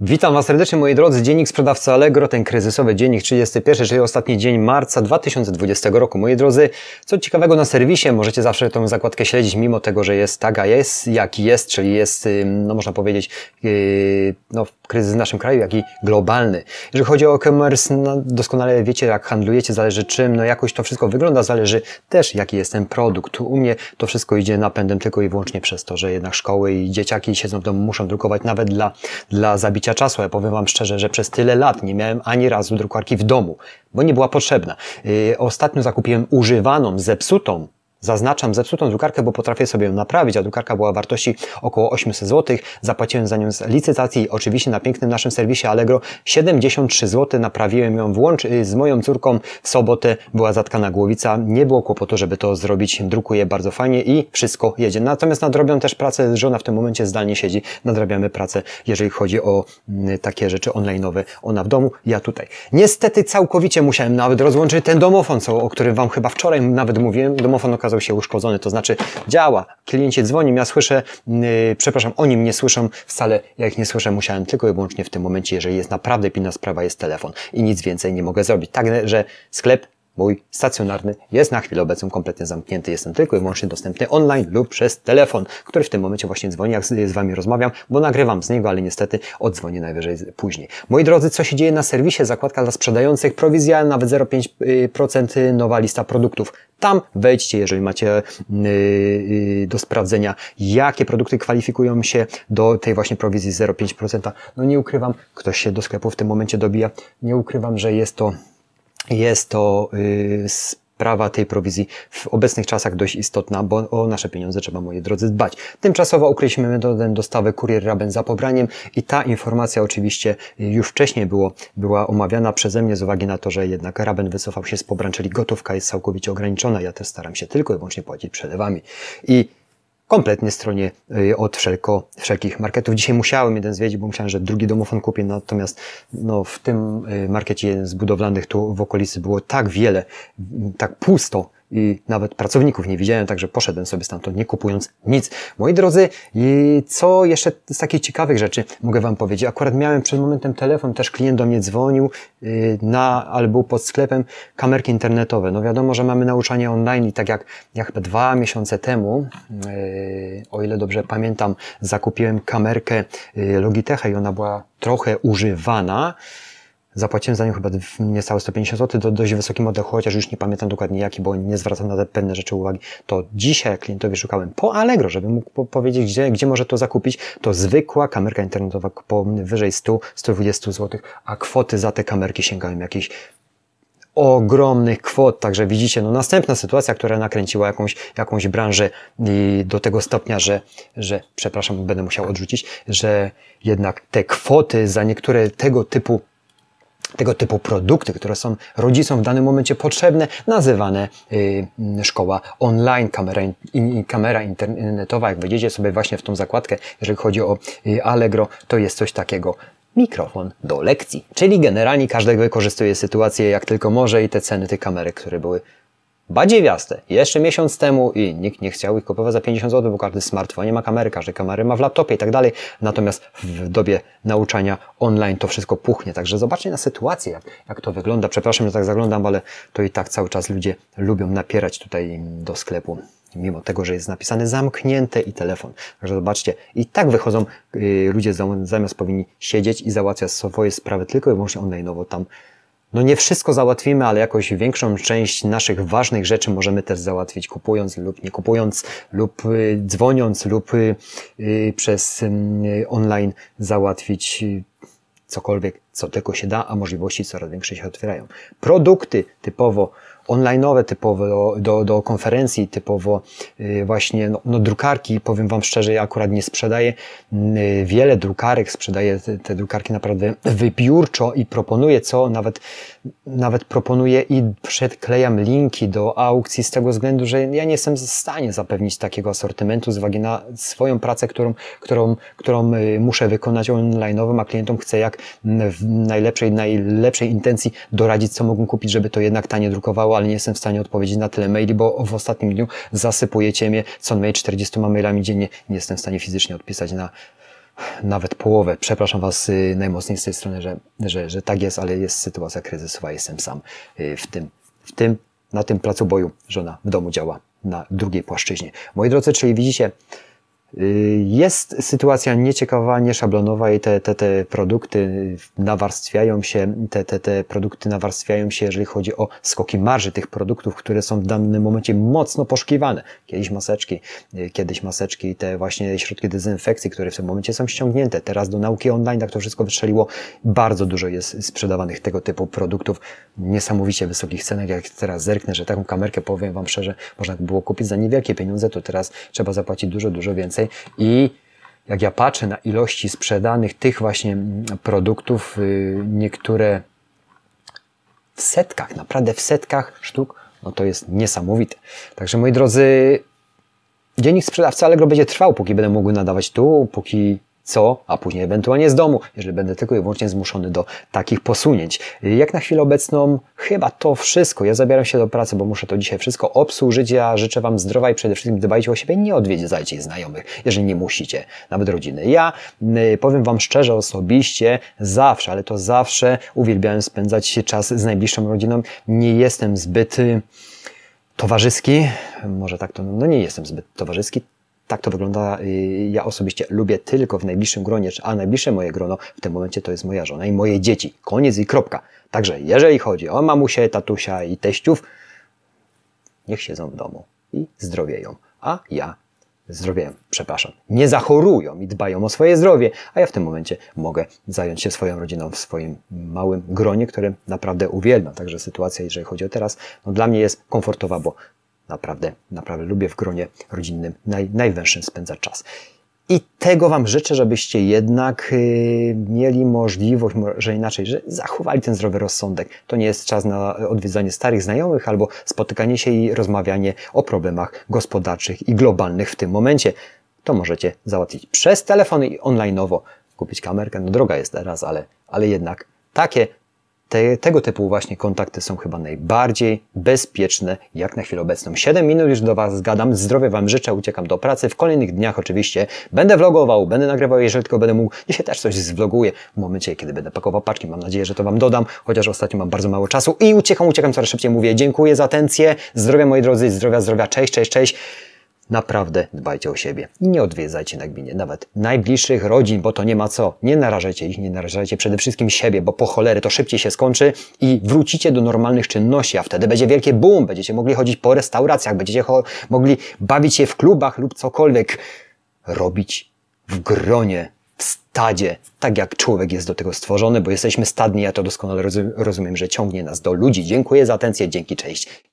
Witam Was serdecznie moi drodzy. Dziennik sprzedawcy Allegro, ten kryzysowy dziennik 31, czyli ostatni dzień marca 2020 roku. Moi drodzy, co ciekawego na serwisie, możecie zawsze tą zakładkę śledzić, mimo tego, że jest taka jest, jaki jest, czyli jest, no można powiedzieć, yy, no, kryzys w naszym kraju, jak i globalny. Jeżeli chodzi o e-commerce, no, doskonale wiecie, jak handlujecie, zależy czym, no jakoś to wszystko wygląda, zależy też, jaki jest ten produkt. U mnie to wszystko idzie napędem tylko i wyłącznie przez to, że jednak szkoły i dzieciaki siedzą w domu, muszą drukować nawet dla, dla zabicia czasu. Ja powiem Wam szczerze, że przez tyle lat nie miałem ani razu drukarki w domu, bo nie była potrzebna. Yy, ostatnio zakupiłem używaną, zepsutą Zaznaczam zepsutą drukarkę, bo potrafię sobie ją naprawić, a drukarka była wartości około 800 zł. Zapłaciłem za nią z licytacji, oczywiście na pięknym naszym serwisie Allegro 73 zł. Naprawiłem ją włącz z moją córką w sobotę. Była zatkana głowica, nie było kłopotu, żeby to zrobić. Drukuje bardzo fajnie i wszystko jedzie. Natomiast nadrobią też pracę, żona w tym momencie zdalnie siedzi. Nadrabiamy pracę, jeżeli chodzi o mm, takie rzeczy online'owe. Ona w domu, ja tutaj. Niestety całkowicie musiałem nawet rozłączyć ten domofon, co, o którym Wam chyba wczoraj nawet mówiłem. Domofon okazał się uszkodzony, to znaczy działa, kliencie dzwoni, ja słyszę, yy, przepraszam, oni mnie słyszą, wcale ja ich nie słyszę, musiałem tylko i wyłącznie w tym momencie, jeżeli jest naprawdę pilna sprawa, jest telefon. I nic więcej nie mogę zrobić. Tak, że sklep mój stacjonarny jest na chwilę obecną kompletnie zamknięty. Jestem tylko i wyłącznie dostępny online lub przez telefon, który w tym momencie właśnie dzwoni, jak z Wami rozmawiam, bo nagrywam z niego, ale niestety odzwonię najwyżej później. Moi drodzy, co się dzieje na serwisie? Zakładka dla sprzedających, prowizja nawet 0,5% nowa lista produktów. Tam wejdźcie, jeżeli macie yy, do sprawdzenia, jakie produkty kwalifikują się do tej właśnie prowizji 0,5%. No nie ukrywam, ktoś się do sklepu w tym momencie dobija. Nie ukrywam, że jest to jest to yy, sprawa tej prowizji w obecnych czasach dość istotna, bo o nasze pieniądze trzeba, moi drodzy, dbać. Tymczasowo ukryliśmy metodę dostawy kurier raben za pobraniem i ta informacja oczywiście już wcześniej było, była omawiana przeze mnie z uwagi na to, że jednak raben wycofał się z pobran, czyli gotówka jest całkowicie ograniczona. Ja też staram się tylko i wyłącznie płacić przelewami. I kompletnie stronie y, od wszelko, wszelkich marketów. Dzisiaj musiałem jeden zwiedzić, bo myślałem, że drugi domofon kupię, natomiast no, w tym y, markecie z budowlanych tu w okolicy było tak wiele, tak pusto, i nawet pracowników nie widziałem, także poszedłem sobie stamtąd, nie kupując nic. Moi drodzy, i co jeszcze z takich ciekawych rzeczy mogę Wam powiedzieć? Akurat miałem przed momentem telefon, też klient do mnie dzwonił y, na, albo pod sklepem kamerki internetowe. No wiadomo, że mamy nauczanie online i tak jak, jak dwa miesiące temu, y, o ile dobrze pamiętam, zakupiłem kamerkę y, Logitecha i ona była trochę używana. Zapłaciłem za nią chyba niecałe 150 zł, to dość wysoki model, chociaż już nie pamiętam dokładnie jaki, bo nie zwracam na te pewne rzeczy uwagi. To dzisiaj klientowi szukałem po Allegro, żeby mógł powiedzieć, gdzie, gdzie może to zakupić, to zwykła kamerka internetowa powyżej 100-120 zł, a kwoty za te kamerki sięgają jakieś ogromnych kwot, także widzicie, no następna sytuacja, która nakręciła jakąś, jakąś branżę do tego stopnia, że, że, przepraszam, będę musiał odrzucić, że jednak te kwoty za niektóre tego typu tego typu produkty, które są rodzicom w danym momencie potrzebne, nazywane y, szkoła online, kamera, in, kamera internetowa. Jak wejdziecie sobie właśnie w tą zakładkę, jeżeli chodzi o y, Allegro, to jest coś takiego mikrofon do lekcji. Czyli generalnie każdy wykorzystuje sytuację jak tylko może i te ceny tych kamerek, które były badziewiaste. Jeszcze miesiąc temu i nikt nie chciał ich kupować za 50 zł, bo każdy smartfon ma kamery, każdy kamery ma w laptopie i tak dalej. Natomiast w dobie nauczania online to wszystko puchnie. Także zobaczcie na sytuację, jak, jak to wygląda. Przepraszam, że tak zaglądam, ale to i tak cały czas ludzie lubią napierać tutaj do sklepu. Mimo tego, że jest napisane zamknięte i telefon. Także zobaczcie, i tak wychodzą yy, ludzie zamiast powinni siedzieć i załatwiać swoje sprawy tylko i wyłącznie online'owo tam no nie wszystko załatwimy, ale jakoś większą część naszych ważnych rzeczy możemy też załatwić kupując lub nie kupując, lub y, dzwoniąc, lub y, y, przez online załatwić cokolwiek, co tylko się da, a możliwości coraz większe się otwierają. Produkty typowo online'owe, typowo do, do, konferencji, typowo y, właśnie no, no, drukarki, powiem Wam szczerze, ja akurat nie sprzedaję y, wiele drukarek, sprzedaję te, te drukarki naprawdę wybiórczo i proponuję co, nawet, nawet proponuję i przedklejam linki do aukcji z tego względu, że ja nie jestem w stanie zapewnić takiego asortymentu z uwagi na swoją pracę, którą, którą, którą y, muszę wykonać online'ową, a klientom chcę jak w najlepszej, najlepszej intencji doradzić, co mogą kupić, żeby to jednak tanie drukowało, ale nie jestem w stanie odpowiedzieć na tyle maili, bo w ostatnim dniu zasypujecie mnie co najmniej 40 mailami dziennie. Nie jestem w stanie fizycznie odpisać na nawet połowę. Przepraszam Was y, najmocniej z tej strony, że, że, że tak jest, ale jest sytuacja kryzysowa, jestem sam y, w tym, w tym, na tym placu boju. Żona w domu działa na drugiej płaszczyźnie. Moi drodzy, czyli widzicie, jest sytuacja nieciekawa, nieszablonowa i te, te, te produkty nawarstwiają się, te, te, te produkty nawarstwiają się, jeżeli chodzi o skoki marży tych produktów, które są w danym momencie mocno poszukiwane. Kiedyś maseczki, kiedyś maseczki, te właśnie środki dezynfekcji, które w tym momencie są ściągnięte. Teraz do nauki online tak to wszystko wystrzeliło. Bardzo dużo jest sprzedawanych tego typu produktów. Niesamowicie wysokich cenach. Jak teraz zerknę, że taką kamerkę, powiem Wam szczerze, można było kupić za niewielkie pieniądze, to teraz trzeba zapłacić dużo, dużo więcej więcej i jak ja patrzę na ilości sprzedanych tych właśnie produktów, y, niektóre w setkach, naprawdę w setkach sztuk, no to jest niesamowite. Także moi drodzy, dziennik sprzedawcy Allegro będzie trwał, póki będę mógł nadawać tu, póki co, a później ewentualnie z domu, jeżeli będę tylko i wyłącznie zmuszony do takich posunięć. Jak na chwilę obecną, chyba to wszystko. Ja zabieram się do pracy, bo muszę to dzisiaj wszystko obsłużyć. Ja życzę Wam zdrowa i przede wszystkim dbajcie o siebie, nie odwiedzajcie znajomych, jeżeli nie musicie, nawet rodziny. Ja y, powiem Wam szczerze, osobiście, zawsze, ale to zawsze uwielbiałem spędzać czas z najbliższą rodziną. Nie jestem zbyt y, towarzyski, może tak to, no nie jestem zbyt towarzyski, tak to wygląda. Y, ja osobiście lubię tylko w najbliższym gronie, a najbliższe moje grono w tym momencie to jest moja żona i moje dzieci. Koniec i kropka. Także jeżeli chodzi o mamusię, tatusia i teściów, niech siedzą w domu i zdrowieją. A ja zdrowieją, przepraszam, nie zachorują i dbają o swoje zdrowie, a ja w tym momencie mogę zająć się swoją rodziną w swoim małym gronie, które naprawdę uwielbiam. Także sytuacja, jeżeli chodzi o teraz, no dla mnie jest komfortowa, bo naprawdę, naprawdę lubię w gronie rodzinnym naj, najwęższym spędzać czas. I tego Wam życzę, żebyście jednak yy, mieli możliwość, może inaczej, że zachowali ten zdrowy rozsądek. To nie jest czas na odwiedzanie starych znajomych albo spotykanie się i rozmawianie o problemach gospodarczych i globalnych w tym momencie. To możecie załatwić przez telefon i online'owo. Kupić kamerkę, no droga jest teraz, ale, ale jednak takie te, tego typu właśnie kontakty są chyba najbardziej bezpieczne jak na chwilę obecną. 7 minut już do Was zgadam. Zdrowie Wam życzę, uciekam do pracy. W kolejnych dniach oczywiście będę vlogował, będę nagrywał, jeżeli tylko będę mógł. Dzisiaj też coś zvloguję w momencie, kiedy będę pakował paczki. Mam nadzieję, że to Wam dodam, chociaż ostatnio mam bardzo mało czasu i uciekam, uciekam coraz szybciej. Mówię dziękuję za atencję. Zdrowia moi drodzy, zdrowia, zdrowia. Cześć, cześć, cześć. Naprawdę dbajcie o siebie i nie odwiedzajcie na gminie nawet najbliższych rodzin, bo to nie ma co. Nie narażajcie ich, nie narażajcie przede wszystkim siebie, bo po cholery to szybciej się skończy i wrócicie do normalnych czynności, a wtedy będzie wielkie boom. Będziecie mogli chodzić po restauracjach, będziecie mogli bawić się w klubach lub cokolwiek robić w gronie, w stadzie, tak jak człowiek jest do tego stworzony, bo jesteśmy stadni, ja to doskonale rozumiem, że ciągnie nas do ludzi. Dziękuję za atencję, dzięki, cześć.